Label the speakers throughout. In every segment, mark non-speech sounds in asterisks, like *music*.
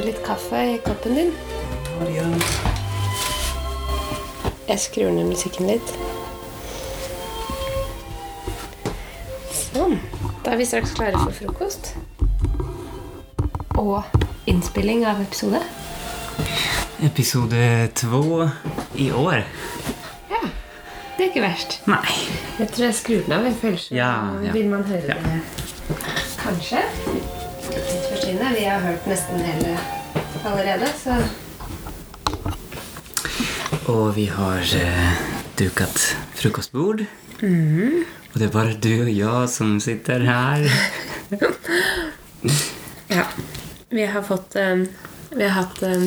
Speaker 1: Du litt kaffe i koppen din. Jeg skrur ned musikken litt. Sånn. Da er vi straks klare for frokost. Og innspilling av episode.
Speaker 2: Episode två i år.
Speaker 1: Ja, det er ikke verst.
Speaker 2: Nei.
Speaker 1: Jeg tror jeg skrur den av. Jeg føler
Speaker 2: Ja, ja.
Speaker 1: Vil man høre
Speaker 2: Ja.
Speaker 1: det? Kanskje. Vi har hørt nesten hele allerede, så
Speaker 2: Og vi har eh, dukat frukostbord. Og det er bare du og jeg som sitter her. *laughs*
Speaker 1: Ja. Vi har fått um, Vi har hatt um,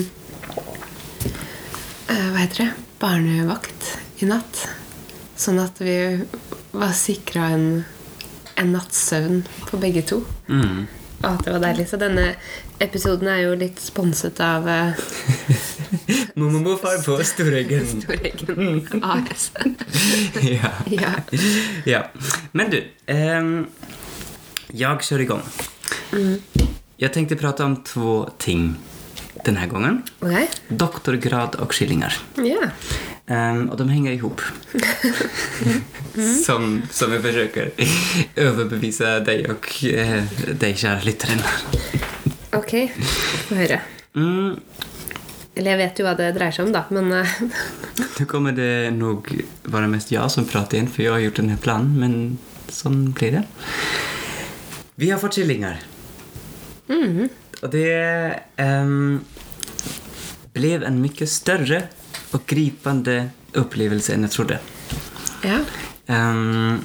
Speaker 1: eh, Hva heter det? Barnevakt i natt. Sånn at vi var sikra en, en natts søvn på begge to.
Speaker 2: Mm.
Speaker 1: Og at det var deilig. Så denne episoden er jo litt sponset av *laughs* uh,
Speaker 2: Mormor på Storeggen.
Speaker 1: Storeggen AS. *laughs*
Speaker 2: ja.
Speaker 1: ja.
Speaker 2: ja. Men du, um, Jeg kjører i gang. Mm. Jeg tenkte prate om två ting denne gangen. Okay.
Speaker 1: Ok.
Speaker 2: Doktorgrad og skillinger.
Speaker 1: Yeah.
Speaker 2: Um, og de henger ihop. *laughs* som, som jeg forsøker å overbevise deg og uh, deg, kjære lyttaren.
Speaker 1: Ok. Få høre.
Speaker 2: Mm,
Speaker 1: Eller jeg vet jo hva det dreier seg om, da, men *laughs*
Speaker 2: Nå kommer det nok være mest ja som prater inn, for jeg har gjort denne planen, men sånn blir det. Vi har fått killingar. Och det um, ble en mye større og gripende opplevelse enn jeg trodde.
Speaker 1: ja.
Speaker 2: Um,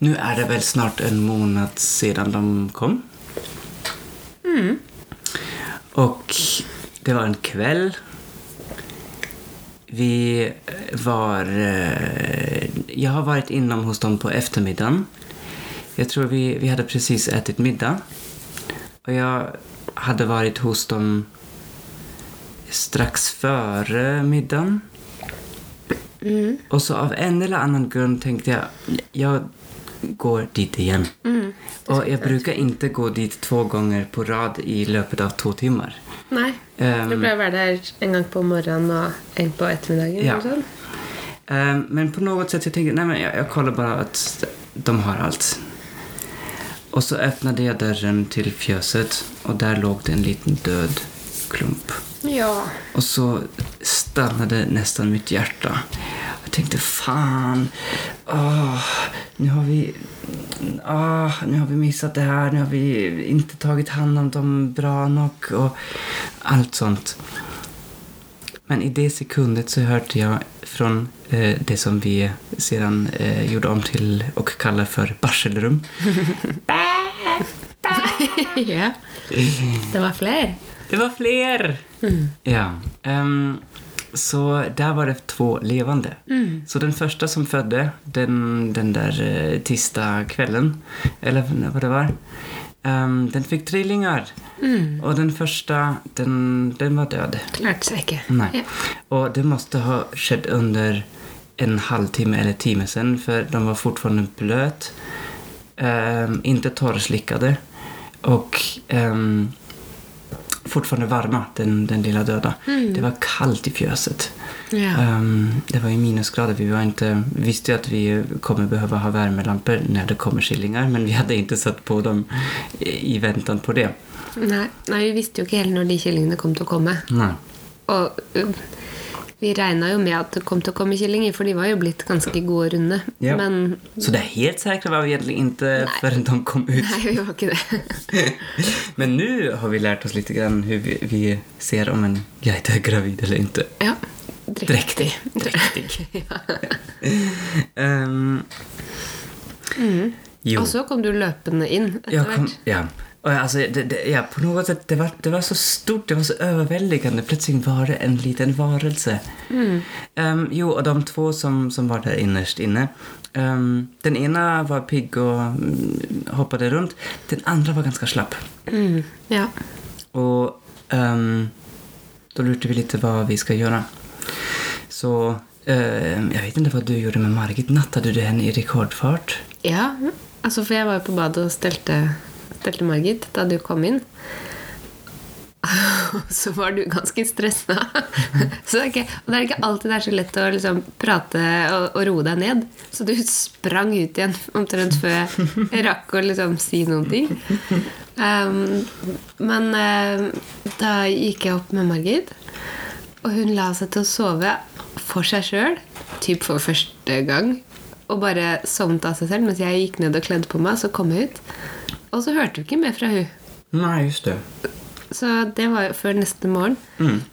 Speaker 2: Nå er det vel snart en måned siden de kom. Och det var en kväll. Vi var... Jeg Jag har varit innom hos dem på eftermiddagen. Jag tror vi, vi hade precis ätit middag. Och jag hade varit hos dem strax före middagen. Och så av en eller annan grund tänkte jag, jag går dit igjen. Mm, og jeg bruker ikke gå dit två ganger på rad i løpet av to timer.
Speaker 1: Nei.
Speaker 2: Ehm.
Speaker 1: Du pleier å være der en gang på morgenen og en på ettermiddagen.
Speaker 2: Ja.
Speaker 1: sånn.
Speaker 2: Um, men på noe sett jeg tenker Nei, men jeg, jeg kollar bare at de har alt. Og så öppnade jeg døren til fjøset, og der låg det en liten død klump.
Speaker 1: Ja.
Speaker 2: Og så stannet nesten mitt hjärta. Jag tenkte faen. åh, nå har vi åh, nu har vi missat det här, nu har vi inte tagit hand om dem bra nok og alt sånt. Men i det sekundet så hørte jeg fra eh, det som vi siden eh, gjorde om til å kalle for barselrum. *laughs*
Speaker 1: ja. Det var flere.
Speaker 2: Det var fler! Ja. ehm, så der var det två Mm. Så den første som fødte den, den der tirsdag kvelden, eller hva det var, um, den fikk trillinger. Mm. Og den første, den, den var død.
Speaker 1: Klarte seg ikke.
Speaker 2: Nei.
Speaker 1: Ja.
Speaker 2: Og det måtte ha skjedd under en halvtimme eller time sen for de var fortfarande bløte. Um, ikke torrslickade Og ehm, fortfarande varma, den, den lilla döda. Det var kallt i fjöset.
Speaker 1: Ja.
Speaker 2: Um, det var ju minusgrader. Vi var inte, visste ju att vi kommer behöva ha värmelampor när det kommer killingar men vi hade inte satt på dem i, i väntan på det.
Speaker 1: Nei. Nei, vi visste jo ikke helt når de kyllingene kom til å komme.
Speaker 2: Nei.
Speaker 1: Og uh, vi regna jo med at det kom til å komme kyllinger, for de var jo blitt ganske gode og runde.
Speaker 2: Ja.
Speaker 1: Men
Speaker 2: Så det er helt sikkert var vi egentlig ikke før de kom ut.
Speaker 1: nei, vi var ikke det. *laughs*
Speaker 2: Men nå har vi lært oss litt grann hvordan vi, vi ser om en geit er gravid eller ikke.
Speaker 1: Ja.
Speaker 2: Drektig.
Speaker 1: Drektig. *laughs* ja.
Speaker 2: Ehm, Jo.
Speaker 1: Og så kom du løpende inn etter hvert.
Speaker 2: ja. Och alltså, det, det, ja, på något sätt, det var, det var så stort, det var så överväldigande. Plötsligt var det en liten varelse. Ehm, jo, och de två som, som var där innerst inne. Um, den ena var pigg och hoppet hoppade runt. Den andra var ganska slapp.
Speaker 1: Mm. Ja.
Speaker 2: Och um, då lurte vi lite vad vi ska göra. Så uh, jag vet inte vad du gjorde med Margit. Nattade du henne i rekordfart?
Speaker 1: ja. Altså, for jeg var jo på badet og stelte, stelte Margit da du kom inn. *laughs* så var du ganske stressa. *laughs* Så ikke, og det er ikke alltid det er så lett å liksom prate og, og roe deg ned. Så du sprang ut igjen omtrent før jeg rakk å liksom si noen ting. Um, men uh, da gikk jeg opp med Margit, og hun la seg til å sove for seg sjøl, typ for første gang. Og bare sovnet av seg selv mens jeg gikk ned og kledde på meg. Så kom jeg ut, og så hørte vi ikke mer fra hun.
Speaker 2: Nei, just det.
Speaker 1: Så det var jo før neste morgen.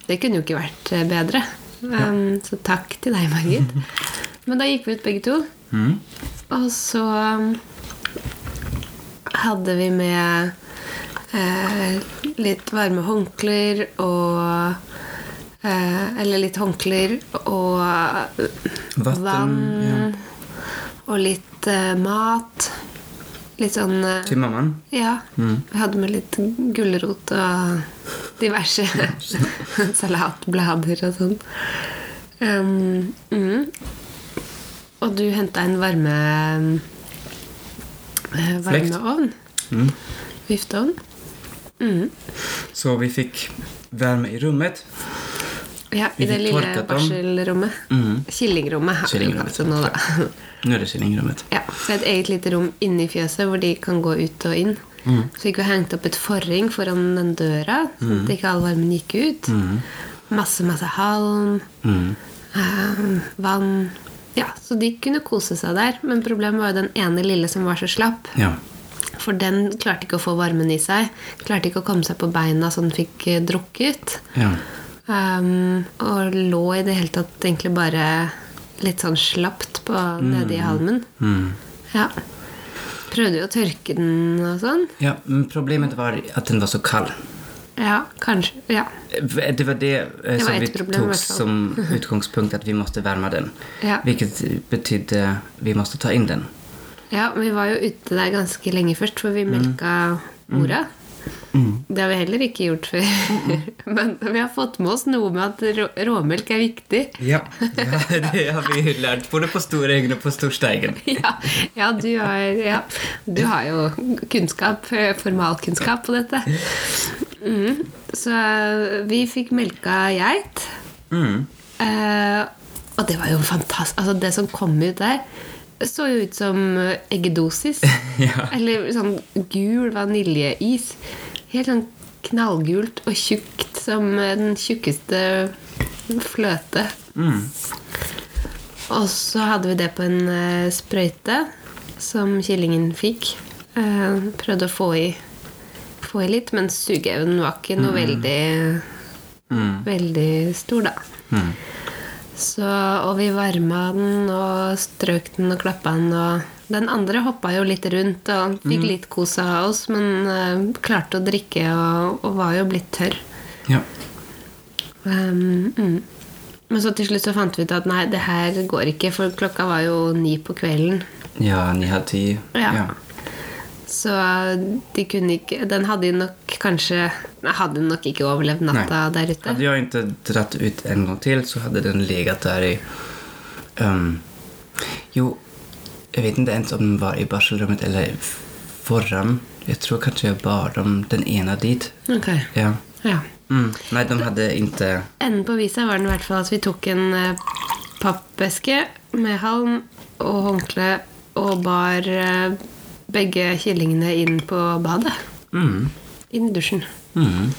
Speaker 1: Det kunne jo ikke vært eh, bedre. Um, så takk til deg, Margit. *laughs* Men da gikk vi ut begge to.
Speaker 2: Mm.
Speaker 1: Og så um, hadde vi med eh, litt varme håndklær og eh, Eller litt håndklær og
Speaker 2: Vatten,
Speaker 1: vann.
Speaker 2: ja.
Speaker 1: Og litt eh, mat. Litt sånn eh,
Speaker 2: Till mamman?
Speaker 1: ja. Vi hadde med litt gulrot og diverse *laughs* salatblader og sånn. Um, mm. Og du henta en varme
Speaker 2: uh,
Speaker 1: varmeovn.
Speaker 2: Mm.
Speaker 1: Vifteovn. Mm.
Speaker 2: Så vi fikk varme i rummet.
Speaker 1: Ja, I det lille barselrommet.
Speaker 2: Mm.
Speaker 1: Killingrommet.
Speaker 2: Killingrommet,
Speaker 1: nå, da.
Speaker 2: Är det killingrommet.
Speaker 1: Ja, så et eget lite rom inni fjøset hvor de kan gå ut og inn. Så fikk vi hengt opp et forring foran den døra, så mm. ikke all varmen gikk ut. Masse, masse halm,
Speaker 2: Mm.
Speaker 1: eh, vann Ja, så de kunne kose seg der. Men problemet var jo den ene lille som var så slapp.
Speaker 2: Ja.
Speaker 1: For den klarte ikke å få varmen i seg. Klarte ikke å komme seg på beina så den fikk eh, drukket.
Speaker 2: Ja.
Speaker 1: Um, og lå i det hele tatt egentlig bare litt sånn slapt på, nede i halmen.
Speaker 2: Mm.
Speaker 1: Ja. Prøvde jo å tørke den og sånn.
Speaker 2: Ja, men problemet var at den var så kald.
Speaker 1: Ja, kanskje. Ja.
Speaker 2: Det var det,
Speaker 1: det
Speaker 2: som
Speaker 1: var
Speaker 2: vi
Speaker 1: problem fall.
Speaker 2: som utgangspunkt, at vi måtte varme den.
Speaker 1: Ja.
Speaker 2: Hvilket betydde vi måtte ta inn den.
Speaker 1: ja, vi var jo ute der ganske lenge først, for vi melka mora. Det har vi heller ikke gjort før. *laughs* Men vi har fått med oss noe med at rå råmelk er viktig.
Speaker 2: Ja, det har vi lært både på Storängen og på Storsteigen. *laughs*
Speaker 1: Ja, ja, du, har, ja, du har jo kunnskap, eh, formalkunnskap på dette. Mm. Så vi fikk melka geit.
Speaker 2: Mm.
Speaker 1: Eh, og det var jo fantastisk. Altså, det som kom ut der, så jo ut som eh, eggedosis. *laughs*
Speaker 2: Ja.
Speaker 1: Eller sånn gul vaniljeis. Helt sånn knallgult og tjukt som eh, den tjukkeste fløte.
Speaker 2: Mm.
Speaker 1: Og så hadde vi det på en uh, sprøyte som kyllingen fikk. Uh, prøvde å få i, få i litt, men sugeevnen var ikke noe veldig,
Speaker 2: Mm.
Speaker 1: veldig stor, da.
Speaker 2: Mm.
Speaker 1: Så, og vi varma den og strøk den og klappa den. Og den andre hoppa jo litt rundt og fikk litt kos av oss, men uh, klarte å drikke og, og var jo blitt tørr.
Speaker 2: Ja.
Speaker 1: Um, mm. Men så til slutt så fant vi ut at nei, det her går ikke, for klokka var jo ni på kvelden.
Speaker 2: ja, ni halv ti.
Speaker 1: Ja. Så de kunne ikke Den hadde nok kanskje Hadde nok ikke overlevd natta der ute.
Speaker 2: Hadde jeg ikke dratt ut en gang til, så hadde den legat der i... um, jo, jag vet inte ens om den var i barselrummet eller förran. Jag tror kanske jag bar dem den ena dit.
Speaker 1: Ok,
Speaker 2: Ja.
Speaker 1: ja.
Speaker 2: Mm. Nei, de hadde ikke
Speaker 1: Enden på visa var den i hvert fall at vi tok en eh, pappeske med halm og håndkle og bar eh, begge kyllingene inn på badet.
Speaker 2: Mm.
Speaker 1: Inn i dusjen.
Speaker 2: Mm.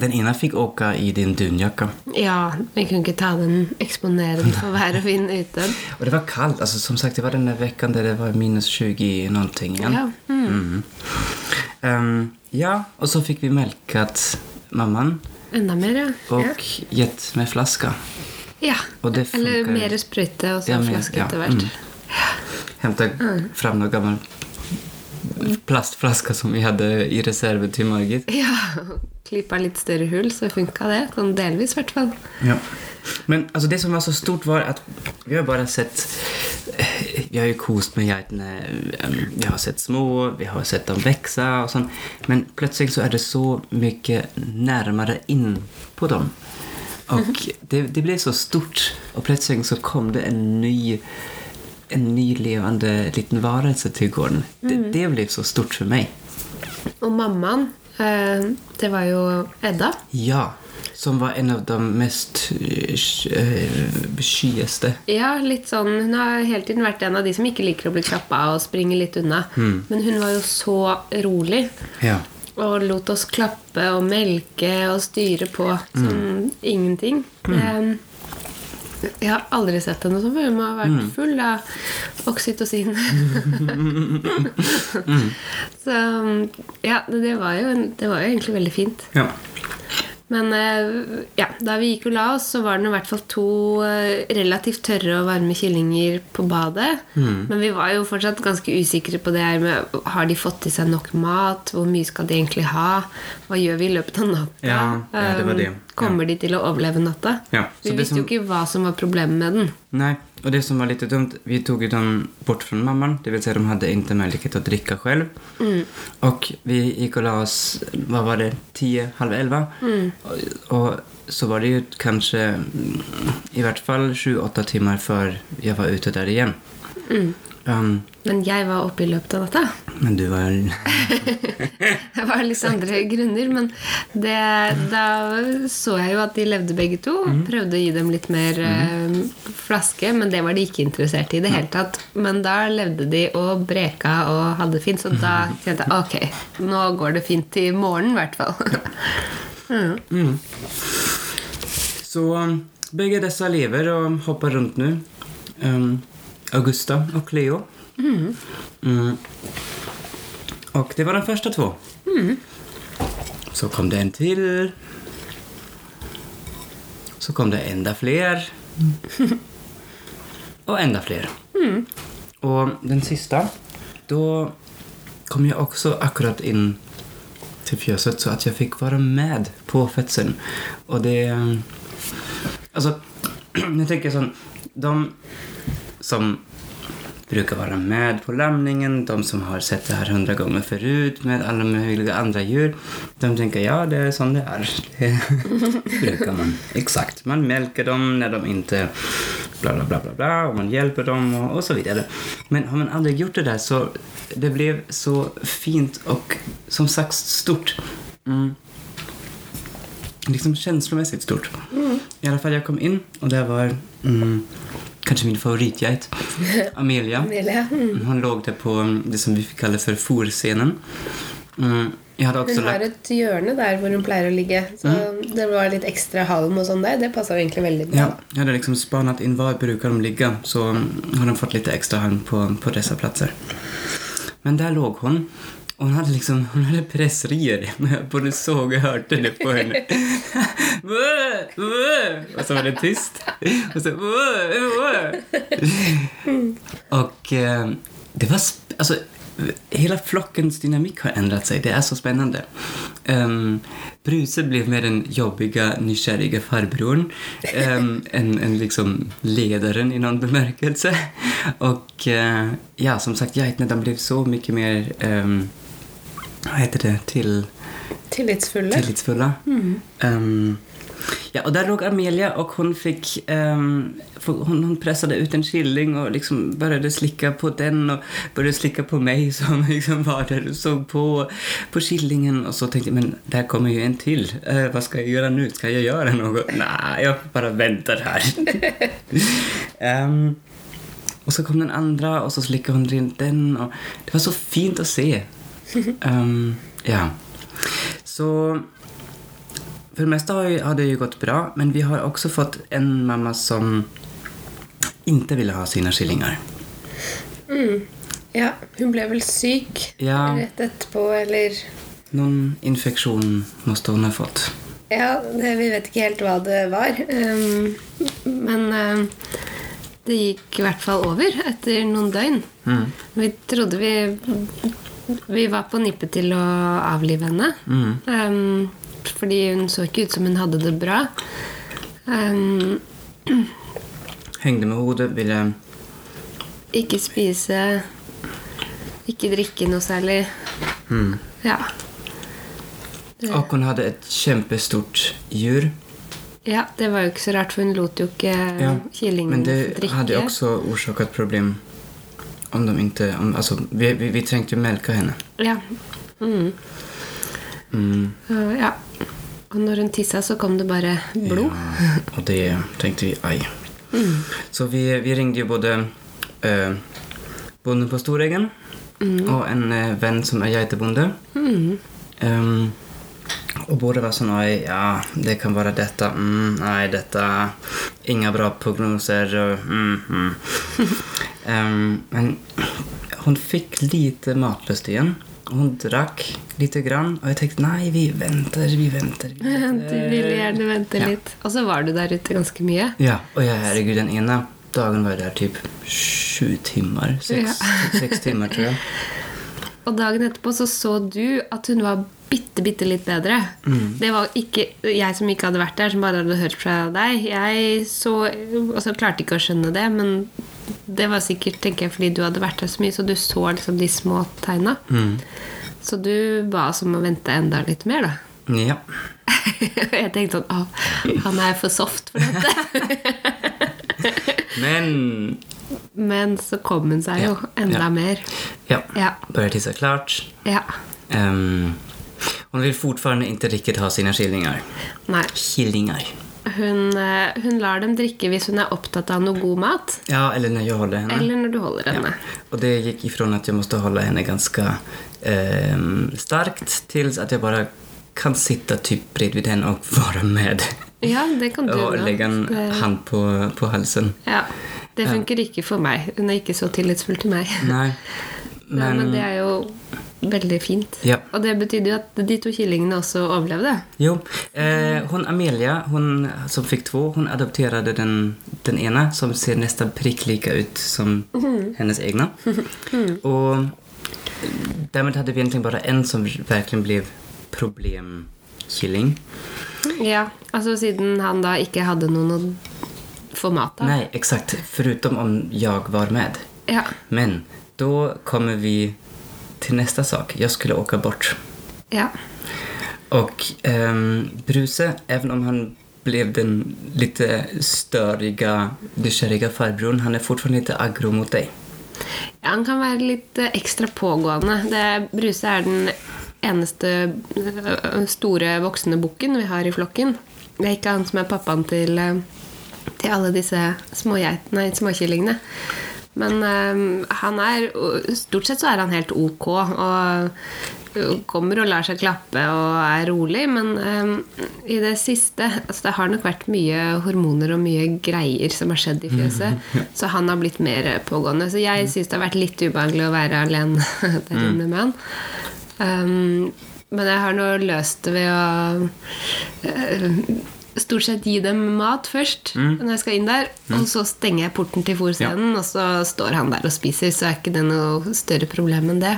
Speaker 2: Den ene fikk åka i din dunjakke.
Speaker 1: Ja, vi kunne ikke ta den, eksponere den for vær og vind ute.
Speaker 2: og det var kallt. altså som sagt, det var denne där der det var minus 20 noe.
Speaker 1: Ja. Mm.
Speaker 2: Mm. Um, ja, og så fikk vi melket mammaen.
Speaker 1: Enda mer, ja.
Speaker 2: och gett med flaske.
Speaker 1: ja. Eller mer sprøyte og så
Speaker 2: Ja,
Speaker 1: flaske
Speaker 2: ja,
Speaker 1: etter hvert.
Speaker 2: mm. Hämta fram noe gammel plastflaska som vi hadde i reserve til Margit.
Speaker 1: Ja, klippa litt større hull, så funka det. Sånn delvis, i hvert fall.
Speaker 2: Ja. Men altså, det som var så stort var at vi har bare sett... Vi har jo kost med geiterna. eh, Vi har sett små, vi har sett dem vokse og sånn. Men plutselig så er det så mye nærmere inn på dem. Og det, det ble så stort. og plutselig så kom det en ny, en ny levende liten varelse til gården. Det, det ble så stort for meg.
Speaker 1: Og mammaen det var jo Edda.
Speaker 2: Ja, som var en av de mest eh, skyeste.
Speaker 1: Ja, litt sånn Hun har hele tiden vært en av de som ikke liker å bli klappa og springer litt unna. Men hun var jo så rolig.
Speaker 2: Ja.
Speaker 1: Og lot oss klappe og melke og styre på som ingenting. Det, jeg har aldri sett henne sånn før. Hun ha vært full av oksytocin. *laughs* *laughs* Så ja, det var, jo, det var jo egentlig veldig fint.
Speaker 2: ja.
Speaker 1: Men eh, ja, da vi gikk og la oss, så var det i hvert fall to eh, relativt tørre og varme kyllinger på badet. Men vi var jo fortsatt ganske usikre på det her med Har de fått i seg nok mat? Hvor mye skal de egentlig ha? Hva gjør vi i løpet av natta?
Speaker 2: Ja, ja, det var det.
Speaker 1: Kommer Kommer de til å overleve natta?
Speaker 2: Ja,
Speaker 1: vi
Speaker 2: visste
Speaker 1: visste jo ikke hva som var problemet med den.
Speaker 2: Nej, och det som var lite dumt, vi tog ju dem bort från mamman, det vill säga de hade inte möjlighet att dricka själv. Och vi gick och la oss, vad var det, 10, halv 11. Och, och så var det ju kanske mm, i vart fall 7-8 timmar för jag var ute där igen. Um,
Speaker 1: Men jeg var oppe i løpet av dette.
Speaker 2: men du var... *laughs*
Speaker 1: Det var litt andre grunner, men det, da så jeg jo at de levde begge to. Prøvde å gi dem litt mer eh, flaske, men det var de ikke interessert i i det hele tatt. Men da levde de og breka og hadde det fint, så da kjente jeg ok, nå går det fint til morgenen i hvert fall. *laughs* Mm.
Speaker 2: Så begge disse dessa lever og hopper rundt nå. Um, Augusta och Cleo. Mm. Och det var de första två. Så kom det en till. Så kom det ända fler. *laughs* och ända fler. Och den sista, då kom jag också akkurat in till fjöset så att jag fick vara med på fetsen. Och det... Alltså, *clears throat* nu tänker jag sån... De som brukar vara med på lamningen, de som har sett det här hundra gånger förut med alla möjliga andra djur, de tänker ja, det är sånn det är. Det *laughs* brukar man. Exakt. Man mjölkar dem när de inte bla bla bla bla bla och man hjälper dem och, och så vidare. Men har man aldrig gjort det där så det blev så fint och som sagt stort. Mm. Liksom känslomässigt stort. I alla fall jag kom in och det var mm, kanske min favoritgeit, *laughs* Amelia.
Speaker 1: Amelia. Mm.
Speaker 2: Hon låg der på mm, det som vi fikk kalle for forscenen. Mm. Jag hade också
Speaker 1: Hun har
Speaker 2: lagt...
Speaker 1: et hjørne der hvor hun pleier å ligge, så det var litt ekstra halm og sånn der. Det passa egentlig veldig bra.
Speaker 2: Ja, jeg hadde liksom spanat inn hva bruker de ligge, så mm, har de fått litt ekstra halm på, på disse plasser. Men der lå hon. Och hon hade liksom, hon hade pressrier. Jag både såg och hörde det på henne. Och så var det tyst. Och så. Och eh, det var, alltså hela flockens dynamik har ändrat sig. Det är så spännande. Um, Bruse blev mer den jobbiga, nykärriga farbrorn. Um, en, en liksom ledaren i någon bemärkelse. Och uh, ja, som sagt, de blev så mycket mer, um, vad heter det, til
Speaker 1: Tillitsfulle.
Speaker 2: Tillitsfulle. Mm. Um, ja, og der låg Amelia og hun fikk um, hun hon pressade ut en killing og liksom började slicka på den og bare slicka på meg, *laughs* som liksom var der og så på, på killingen. Og så tenkte jeg men der kommer jo en til. Uh, hva skal jeg gjøre nå? Skal jeg gjøre noe? Nei, jeg bare venter her. *laughs* um, og så kom den andre, og så slickade hun rundt den. Og det var så fint å se. *laughs* Ehm, ja. Så For det meste har, det jo gått bra, men vi har også fått en mamma som inte ville ha sine skillinger. Mm.
Speaker 1: Ja, hun ble vel syk
Speaker 2: Ja.
Speaker 1: rett etterpå, eller
Speaker 2: Noen infeksjon måtte hun ha fått.
Speaker 1: Ja, det, vi vet ikke helt hva det var. Um, men um, det gikk i hvert fall over etter noen døgn.
Speaker 2: Mm.
Speaker 1: Vi trodde vi Vi var på nippet til å avlive henne.
Speaker 2: Mm.
Speaker 1: Um, fordi hun så ikke ut som hun hadde det bra. Um,
Speaker 2: Hengte med hodet, ville...
Speaker 1: ikke spise, ikke drikke noe særlig.
Speaker 2: Mm.
Speaker 1: Ja.
Speaker 2: Och hon hade ett kämpestort djur.
Speaker 1: ja, det var jo ikke så rart, for hun lot jo ikke
Speaker 2: Ja,
Speaker 1: kyllingen
Speaker 2: Men det
Speaker 1: drikke.
Speaker 2: jo også också et problem om de inte... Om, alltså, vi, vi, vi tänkte mjölka henne.
Speaker 1: Ja. Mm.
Speaker 2: Mm.
Speaker 1: Uh, ja. Og når hun tissa, så kom det bare blod.
Speaker 2: Ja, og det tenkte vi, aj. Så vi, vi ringte jo både eh, bonden på Storeggen Og en eh, venn som er geitebonde. Mm. Um, og både var sånn, oj, ja, det kan være dette. mm, dette detta, inga bra prognoser. och, Mm, *laughs* Ehm, men hun fikk lite matlyst igjen. Hun drakk lite grann og jeg tenkte nei, vi venter, vi venter. Vi *laughs* venter.
Speaker 1: Du ville gjerne vente
Speaker 2: Ja.
Speaker 1: litt. Og så var du der ute ganske mye.
Speaker 2: Ja, og jeg, herregud, den ene dagen var jeg der typ sju timer. Seks, ja. seks timer, tror jeg. *laughs*
Speaker 1: Og dagen etterpå så så du at hun var bitte, bitte litt bedre. Det var ikke jeg som ikke hadde vært der, som bare hadde hørt fra deg. Jeg så Altså klarte ikke å skjønne det, men det var sikkert tenker jeg, fordi du hadde vært der så mye, så du så liksom de små tegna. Så du ba oss om å vente enda litt mer, da.
Speaker 2: Ja. *laughs*
Speaker 1: jeg tenkte sånn Å, han er for soft for dette. *laughs*
Speaker 2: Men,
Speaker 1: Men så kom hun seg jo enda
Speaker 2: Ja.
Speaker 1: mer.
Speaker 2: ja.
Speaker 1: Ja.
Speaker 2: Bare tissa klart.
Speaker 1: Ja.
Speaker 2: Ehm, hon vill fortfarande inte riktigt ha sina killingar.
Speaker 1: Nei.
Speaker 2: Killingar.
Speaker 1: Hun, eh, hun lar dem drikke hvis hun er opptatt av noe god mat,
Speaker 2: Ja, eller når jeg holder henne.
Speaker 1: eller når du holder
Speaker 2: Ja.
Speaker 1: henne.
Speaker 2: Och det gikk ifrån att jag måste hålla henne ganske eh, starkt til att jag bara kan sitta typ bredvid henne och vara med.
Speaker 1: Ja, det kan du
Speaker 2: Och legge en
Speaker 1: Det-
Speaker 2: hand på, på halsen.
Speaker 1: Ja, det funker ikke for meg. Hun er ikke så tillitsfull til meg.
Speaker 2: Nej.
Speaker 1: Men, *laughs*
Speaker 2: Men,
Speaker 1: men det er jo veldig fint.
Speaker 2: Ja.
Speaker 1: Og det betydde jo at de to kyllingene også overlevde.
Speaker 2: Jo, eh, hun Amelia, hun, som fikk två, hun adopterade den, den ene, som ser nesten prikk like ut som hennes egne. Mm. Og dermed hadde vi egentlig bare en som virkelig ble problemkilling.
Speaker 1: Ja, altså siden han da ikke hadde noen å få mat av.
Speaker 2: Nei, eksakt. Foruten om jeg var med.
Speaker 1: Ja.
Speaker 2: Men da kommer vi till nästa sak. Jag skulle åka bort.
Speaker 1: ja.
Speaker 2: Och ehm, Bruse, även om han blev den lite störiga, nysgjerriga farbrorn, han är fortfarande lite aggro mot dig.
Speaker 1: Ja, han kan være litt eh, ekstra pågående. Det, Bruse er den eneste eh, store voksne bukken vi har i flokken. Det er ikke han som er pappaen til, eh, til alle disse smågeit- nei, småkyllingene. Men eh, han er Stort sett så er han helt ok. Og kommer og lar seg klappe og er rolig. Men eh, i det siste altså Det har nok vært mye hormoner og mye greier som har skjedd i fjøset. *laughs* Så han har blitt mer pågående. Så jeg syns det har vært litt ubehagelig å være alene *laughs* der inne med han. Um, men jeg har nå løst det ved å eh, stort sett gi dem mat først når jeg skal inn der. Og så stenger jeg porten til fôrscenen, og så står han der og spiser. Så er ikke det noe større problem enn det.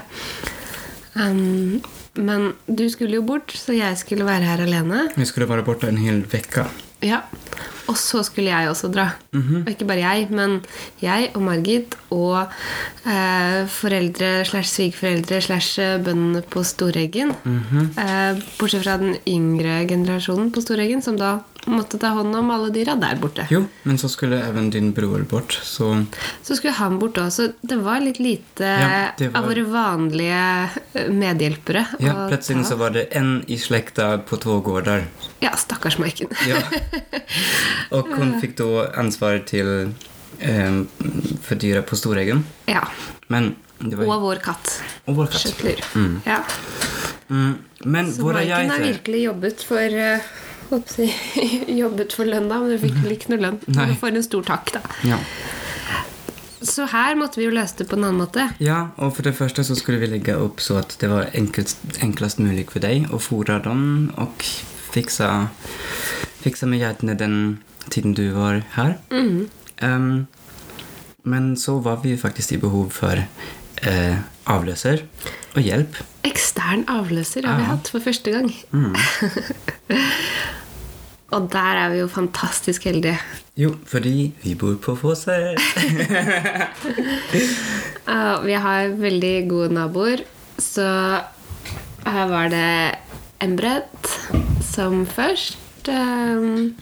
Speaker 1: Um, men du skulle jo bort, så jeg skulle være her alene.
Speaker 2: Vi skulle være borte en hel vecka.
Speaker 1: Ja. Og så skulle jeg også dra. Og ikke bare jeg, men jeg og Margit og eh, foreldre slash svigerforeldre slash eh, bøndene på Storeggen. eh, bortsett fra den yngre generasjonen på Storeggen, som da måtte ta hånd om alle dyra der borte.
Speaker 2: Jo, men så skulle även din bror bort, så
Speaker 1: Så skulle han bort òg, så det var litt lite
Speaker 2: Ja, var-
Speaker 1: av våre vanlige eh, medhjelpere.
Speaker 2: ja,
Speaker 1: å
Speaker 2: plötsligt
Speaker 1: ta.
Speaker 2: så var det en i slekta på två gårdar.
Speaker 1: Ja, stakkars Maiken.
Speaker 2: Ja. *laughs* Og hun fikk da ansvar til eh, for dyra på Storeggen.
Speaker 1: ja.
Speaker 2: Men det var.
Speaker 1: Og vår katt.
Speaker 2: Og vår katt.
Speaker 1: Skjøtler. Ja.
Speaker 2: Mm. Men
Speaker 1: Så Maiken har virkelig jobbet for eh, på *laughs* Jobbet for lønna, men du fikk vel ikke noe lønn.
Speaker 2: Nei.
Speaker 1: Men For en stor takk, da.
Speaker 2: Ja.
Speaker 1: Så her måtte vi jo løse det på en annen måte.
Speaker 2: Ja, og for det første så skulle vi legge opp så at det var enklest, enklest mulig for deg å fôre dem og fikse, fikse med geitene den tiden du var her. Mm. Um, men så var vi faktisk faktiskt i behov for eh, avlöser og hjelp.
Speaker 1: Ekstern avløser har vi hatt for første gang. *laughs* Og der er vi jo fantastisk heldige.
Speaker 2: Jo, fordi vi bor på Fåse. *laughs*
Speaker 1: Vi har veldig gode naboer, så her var det Embret som først um,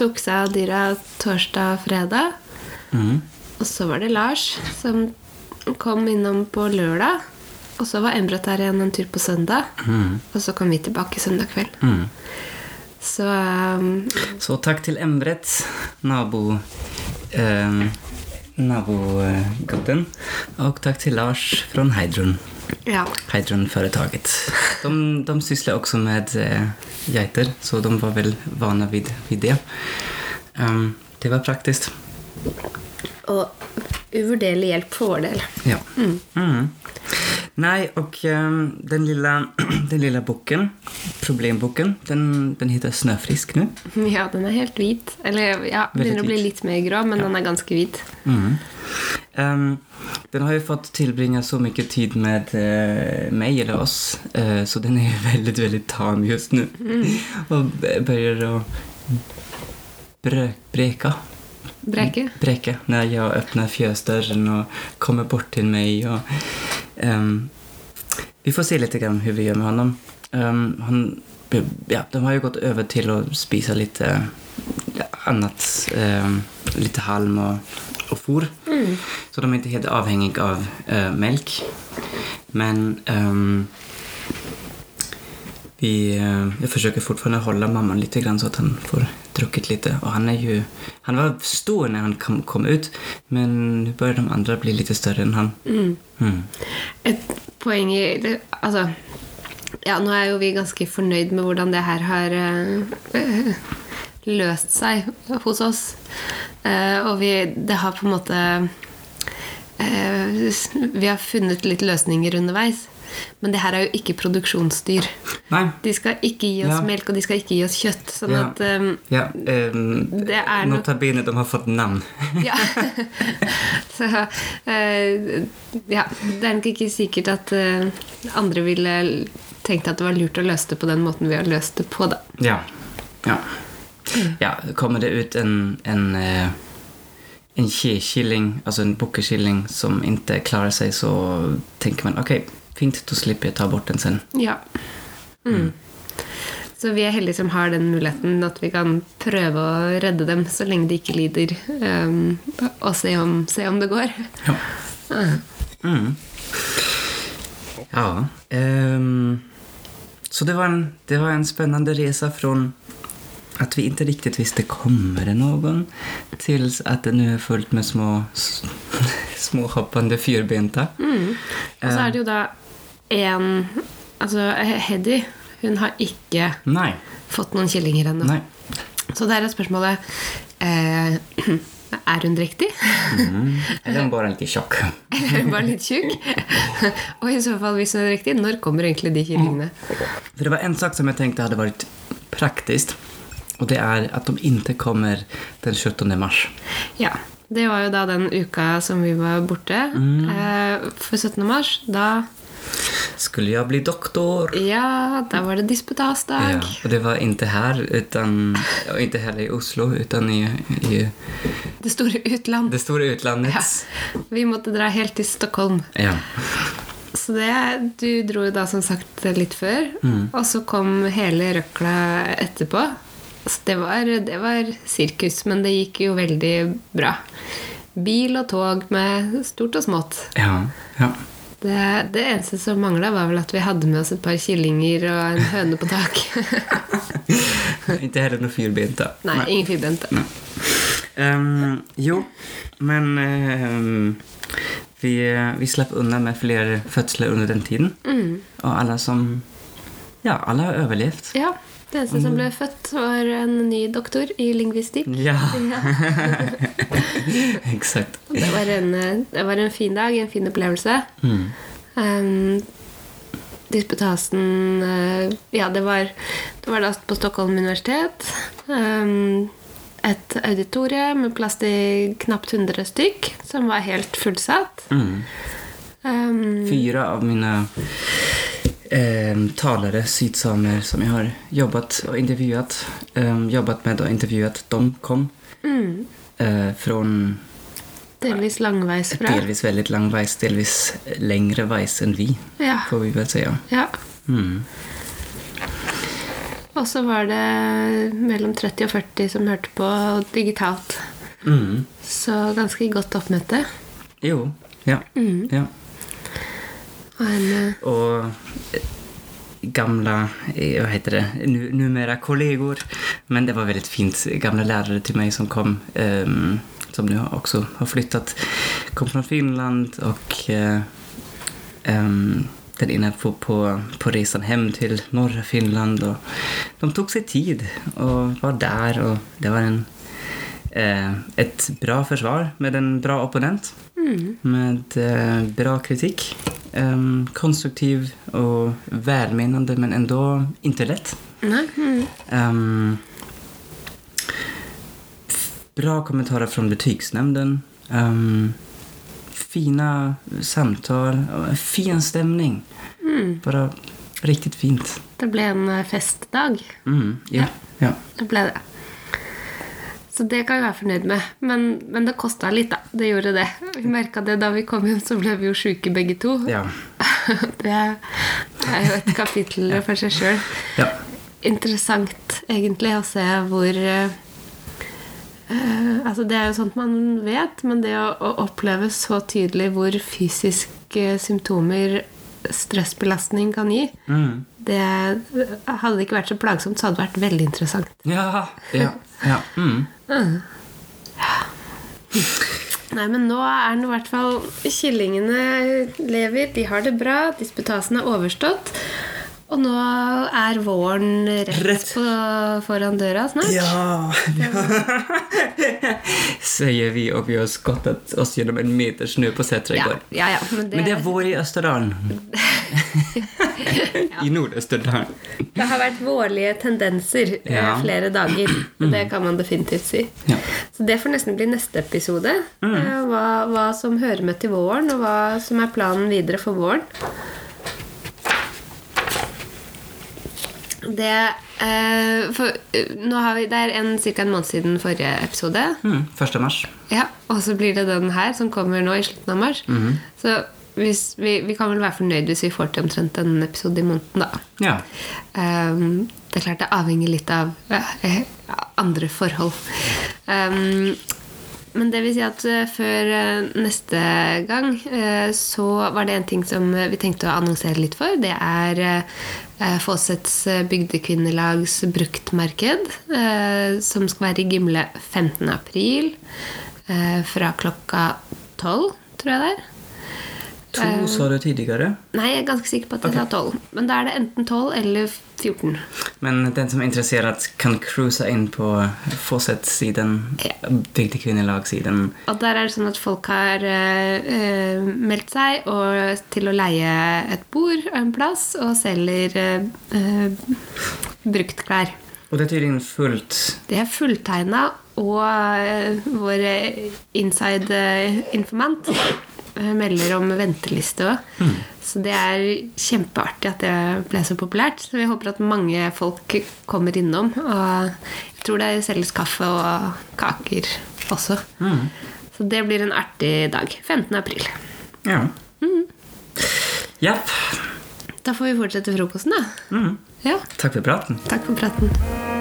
Speaker 1: tok seg av dyra torsdag og fredag.
Speaker 2: Mm.
Speaker 1: Og så var det Lars som kom innom på lørdag Og så var Embrat der igjen en tur på søndag.
Speaker 2: Mm.
Speaker 1: Og så kom vi tilbake søndag kveld.
Speaker 2: Mm.
Speaker 1: Så um,
Speaker 2: Så takk til Embret, nabo... Eh, nabogutten. Og takk til Lars fra Heidrun.
Speaker 1: ja.
Speaker 2: Heidrun-foretaket. De, de sysler også med eh, geiter, så de var vel vana vid, vid det. Um, det var praktisk.
Speaker 1: Og uvurderlig hjelp for vår del.
Speaker 2: Ja. Mm. Nej, och ehm, den, lille, *clears throat* den lille boken, problemboken, den, den heter 'Snøfrisk' nå. *laughs*
Speaker 1: Ja, den er helt hvit. Eller ja, begynner å bli litt mer grå, men den er ganske hvit.
Speaker 2: Mm. Um, den har jo fått tilbringe så mye tid med uh, meg eller oss, uh, så den er jo *laughs* veldig, veldig tam just nu. og begynner å att brö- breka.
Speaker 1: Breke.
Speaker 2: När jag öppnar fjösdörren och kommer bort till mig. Och, um, vi får se lite grann hur vi gör med honom. Um, han, ja, de har ju gått över till att spisa lite annet annat, ehm, lite halm och, och for.
Speaker 1: Mm.
Speaker 2: Så de är inte helt avhängiga av uh, mjölk. Men um, vi, uh, jag försöker fortfarande hålla mamman lite grann så att han får druckit lite. Og han er jo han var stor når han kom, kom ut men nå bør de andre bli litt større enn han.
Speaker 1: Mm.
Speaker 2: Mm.
Speaker 1: Et poeng i det, Altså Ja, nå er jo vi ganske fornøyd med hvordan det her har eh, løst seg hos oss. Uh, og vi Det har på en måte uh, Vi har funnet litt løsninger underveis. Men det her er jo ikke produksjonsdyr.
Speaker 2: Nei.
Speaker 1: De skal ikke gi oss
Speaker 2: Ja.
Speaker 1: melk, og de skal ikke gi oss kjøtt. Sånn
Speaker 2: Ja.
Speaker 1: at um,
Speaker 2: Ja, Um,
Speaker 1: Det er nok-
Speaker 2: Notabene, de har fått navn. *laughs*
Speaker 1: Ja. *laughs* Så uh, ja, det er nok ikke sikkert at uh, andre ville tenkt at det var lurt å løse det på den måten vi har løst det på, da.
Speaker 2: Ja. Ja. ja. Kommer det ut en, en, uh en kikilling, altså en bukkekilling, som ikke klarer seg, så tenker man okej, fint, da slipper jeg ta bort den sen.
Speaker 1: Ja. Mm. Så vi er heldige som har den muligheten at vi kan prøve å redde dem så lenge de ikke lider, um, og se om, se om det går.
Speaker 2: Ja.
Speaker 1: Mm.
Speaker 2: Mm. Ja. um, så det var, en, det var en spennende resa fra at vi ikke riktig visste kommer det noen, til at det nå er fullt med små, *laughs* små hoppende fyrbenta.
Speaker 1: Mm. Og så er det jo da en Altså Heddy, hun har ikke
Speaker 2: Nei.
Speaker 1: fått noen killinger ennå.
Speaker 2: nej.
Speaker 1: Så der er spørsmålet eh, Er hun drektig?
Speaker 2: Mm. Eller er hun bare litt tjukk? *laughs*
Speaker 1: Eller er hun bare litt tjukk? Og i så fall, hvis hun er drektig, når kommer egentlig de kyllingene?
Speaker 2: For det var en sak som jeg tenkte hadde vært praktisk, og det er at de ikke kommer den 17 mars.
Speaker 1: Ja. Det var jo da den uka som vi var borte. Eh, for 17. mars, da
Speaker 2: Skulle jag bli doktor?
Speaker 1: Ja, da var det disputasdag.
Speaker 2: Ja, och det var inte här, utan, och inte heller i Oslo, utan i, i
Speaker 1: Det store utland.
Speaker 2: det store utlandet.
Speaker 1: Ja. Vi måtte dra helt til Stockholm.
Speaker 2: Ja.
Speaker 1: Så det, du dro da som sagt litt før,
Speaker 2: Mm.
Speaker 1: og så kom hele røkla etterpå. Så det var, det var sirkus, men det gikk jo veldig bra. Bil og tog med stort og smått.
Speaker 2: Ja, ja.
Speaker 1: Det, det eneste som mangla, var vel at vi hadde med oss et par kyllinger og en høne på tak. *laughs*
Speaker 2: Ikke heller några da.
Speaker 1: Nei, ingen firbente.
Speaker 2: Um, jo, men um, vi, vi slapp unna med flere fødsler under den tiden.
Speaker 1: Mm.
Speaker 2: Og alle som... Ja, alle har overlevd.
Speaker 1: Ja. Det eneste som ble født, var en ny doktor i lingvistikk.
Speaker 2: Ja, *laughs*
Speaker 1: Ja. *laughs*
Speaker 2: exakt.
Speaker 1: Det var en, det var en fin dag, en fin opplevelse.
Speaker 2: Mm.
Speaker 1: Um, disputasen uh, Ja, det var, det var da på Stockholm universitet. Um, et auditorium med plass til knapt 100 stykk, som var helt fullsatt.
Speaker 2: Mm.
Speaker 1: Um,
Speaker 2: Fire av mina eh, talare, sydsamer, som jag har jobbat och intervjuat, eh, jobbat med och intervjuat, de kom
Speaker 1: mm,
Speaker 2: eh, från
Speaker 1: delvis langveis fra.
Speaker 2: delvis veldig langveis, delvis lengre veis enn vi,
Speaker 1: Ja,
Speaker 2: får vi vel si.
Speaker 1: Ja. ja.
Speaker 2: Mm.
Speaker 1: Og så var det mellom 30 og 40 som hørte på digitalt.
Speaker 2: Mm.
Speaker 1: Så ganske godt oppmøte.
Speaker 2: Jo, ja.
Speaker 1: Mm.
Speaker 2: ja.
Speaker 1: Og gamle eh,
Speaker 2: vad heter det, numera kollegor. Men det var veldig fint. Gamle lærere til meg som kom, Um, som nu också har flyttat, kom fra Finland og uh, um, den ene på, på, på resan hem til norra Finland. Og de tok seg tid og var der. og det var en, eh, ett bra forsvar med en bra opponent. Med eh, bra kritikk. Ehm, konstruktiv og velminnende, men enda ikke
Speaker 1: lett. Mm.
Speaker 2: Um, bra kommentarer fra betygsnemnden. Um, fine samtaler. Fin stemning. Fin Bare riktig riktigt fint.
Speaker 1: Det ble en eh, festdag.
Speaker 2: Mm, ja, ja.
Speaker 1: Det ble det. Så det kan vi være fornøyd med. Men, men det kosta litt, da. Det gjorde det. Vi merka det da vi kom hjem, så ble vi jo sjuke begge to.
Speaker 2: Ja. *laughs*
Speaker 1: Det er jo et kapittel for seg sjøl.
Speaker 2: ja.
Speaker 1: Interessant, egentlig, å se hvor eh, Altså, det er jo sånt man vet, men det å, å oppleve så tydelig hvor fysiske symptomer stressbelastning kan gi,
Speaker 2: Mm.
Speaker 1: det hadde ikke vært så plagsomt, så hadde det vært veldig interessant.
Speaker 2: Ja, ja, ja. Mm.
Speaker 1: Nei, men nå er nå i hvert fall Kyllingene lever, de har det bra, disputasen er overstått. Og nå er våren rett,
Speaker 2: Rett.
Speaker 1: På, foran døra snart.
Speaker 2: Ja, Sier *laughs* vi og vi har skottet oss gjennom en meter snø på setra
Speaker 1: i
Speaker 2: går.
Speaker 1: ja, ja, men det,
Speaker 2: Men det er vår i Østerdalen. *laughs* I Nord-Østerdalen.
Speaker 1: det har vært vårlige tendenser eh,
Speaker 2: Ja.
Speaker 1: flere dager. *clears throat* Og det kan man definitivt si.
Speaker 2: Ja.
Speaker 1: Så det får nesten bli neste episode. Mm. Hva, hva som hører med til våren, og hva som er planen videre for våren. Det, eh, for, eh, vi, det er ca. en måned siden forrige episode.
Speaker 2: Mm, första mars.
Speaker 1: Ja, Og så blir det den her som kommer nå i slutten av mars. Så hvis, vi, vi kan vel være fornøyd hvis vi får til omtrent en episode i måneden, da.
Speaker 2: Ja.
Speaker 1: Um, det er klart det avhenger litt av uh, andre forhold. Um, men det vil si at eh, før neste gang så var det en ting som vi tenkte å annonsere litt for. Det er Fåsets eh, bygdekvinnelags bruktmarked, eh, som skal være i Gimle 15. april eh, fra klokka 12, tror jeg det er.
Speaker 2: To sa du tidligere?
Speaker 1: Nei, jeg er ganske sikker på at jeg sa 12. Men da er det enten 12 eller 14.
Speaker 2: Men den som er interessert kan cruise inn på Fawcett-siden,
Speaker 1: Ja.
Speaker 2: Bygdekvinnelag-siden.
Speaker 1: Og der er det sånn at folk har eh, eh, meldt seg og, til å leie et bord og en plass, og selger uh, eh, bruktklær.
Speaker 2: Og det er tydligen fullt.
Speaker 1: Det er fulltegna, og uh, vår inside-informant melder om venteliste òg. Så det er kjempeartig at det ble så populært. Så vi håper at mange folk kommer innom. Og jeg tror det selges kaffe og kaker også. Så det blir en artig dag. 15. april.
Speaker 2: Ja. Japp.
Speaker 1: Da får vi fortsette frokosten, da.
Speaker 2: Mm.
Speaker 1: Ja.
Speaker 2: Takk for praten.
Speaker 1: Takk for praten.